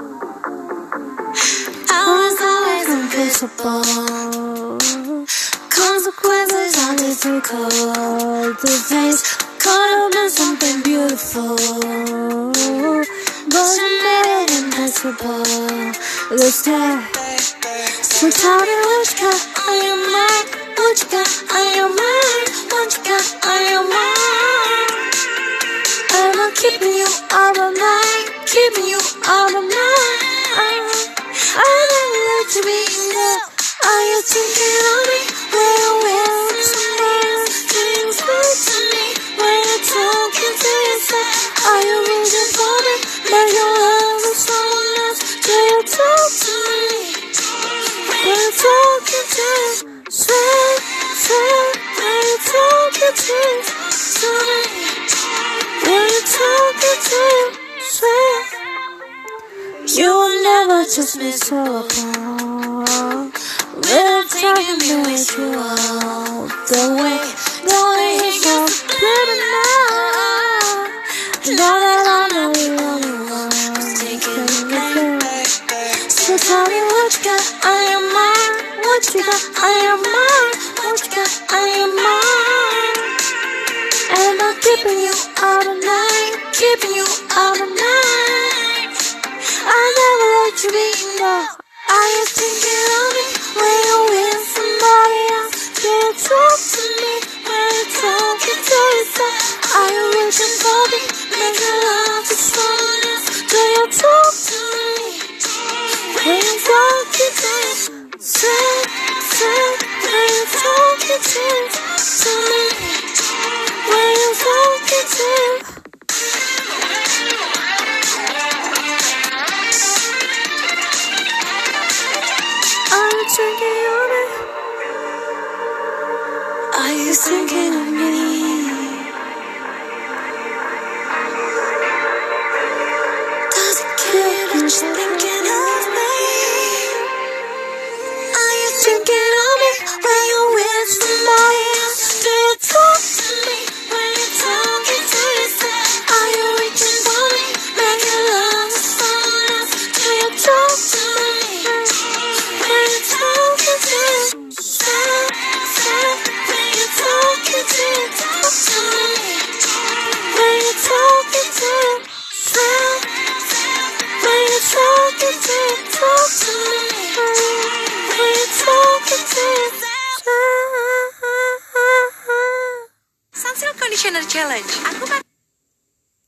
I was always invisible. Consequences are difficult to face. Caught up in something beautiful. But you made it impossible. This day. So tell me what you got on your mind. What you got on your mind. What you got on your mind. Am I keeping you out of mind? Keeping you out of mind. You will never just me so apart. I'm taking me with you all the way, baby now. Know back. So tell me what you got what you got what you got I keeping you out of night, keeping you out of? I never let you be, no. thinking on me? Are you thinking of me? Does it kill when you think Channel Challenge. Aku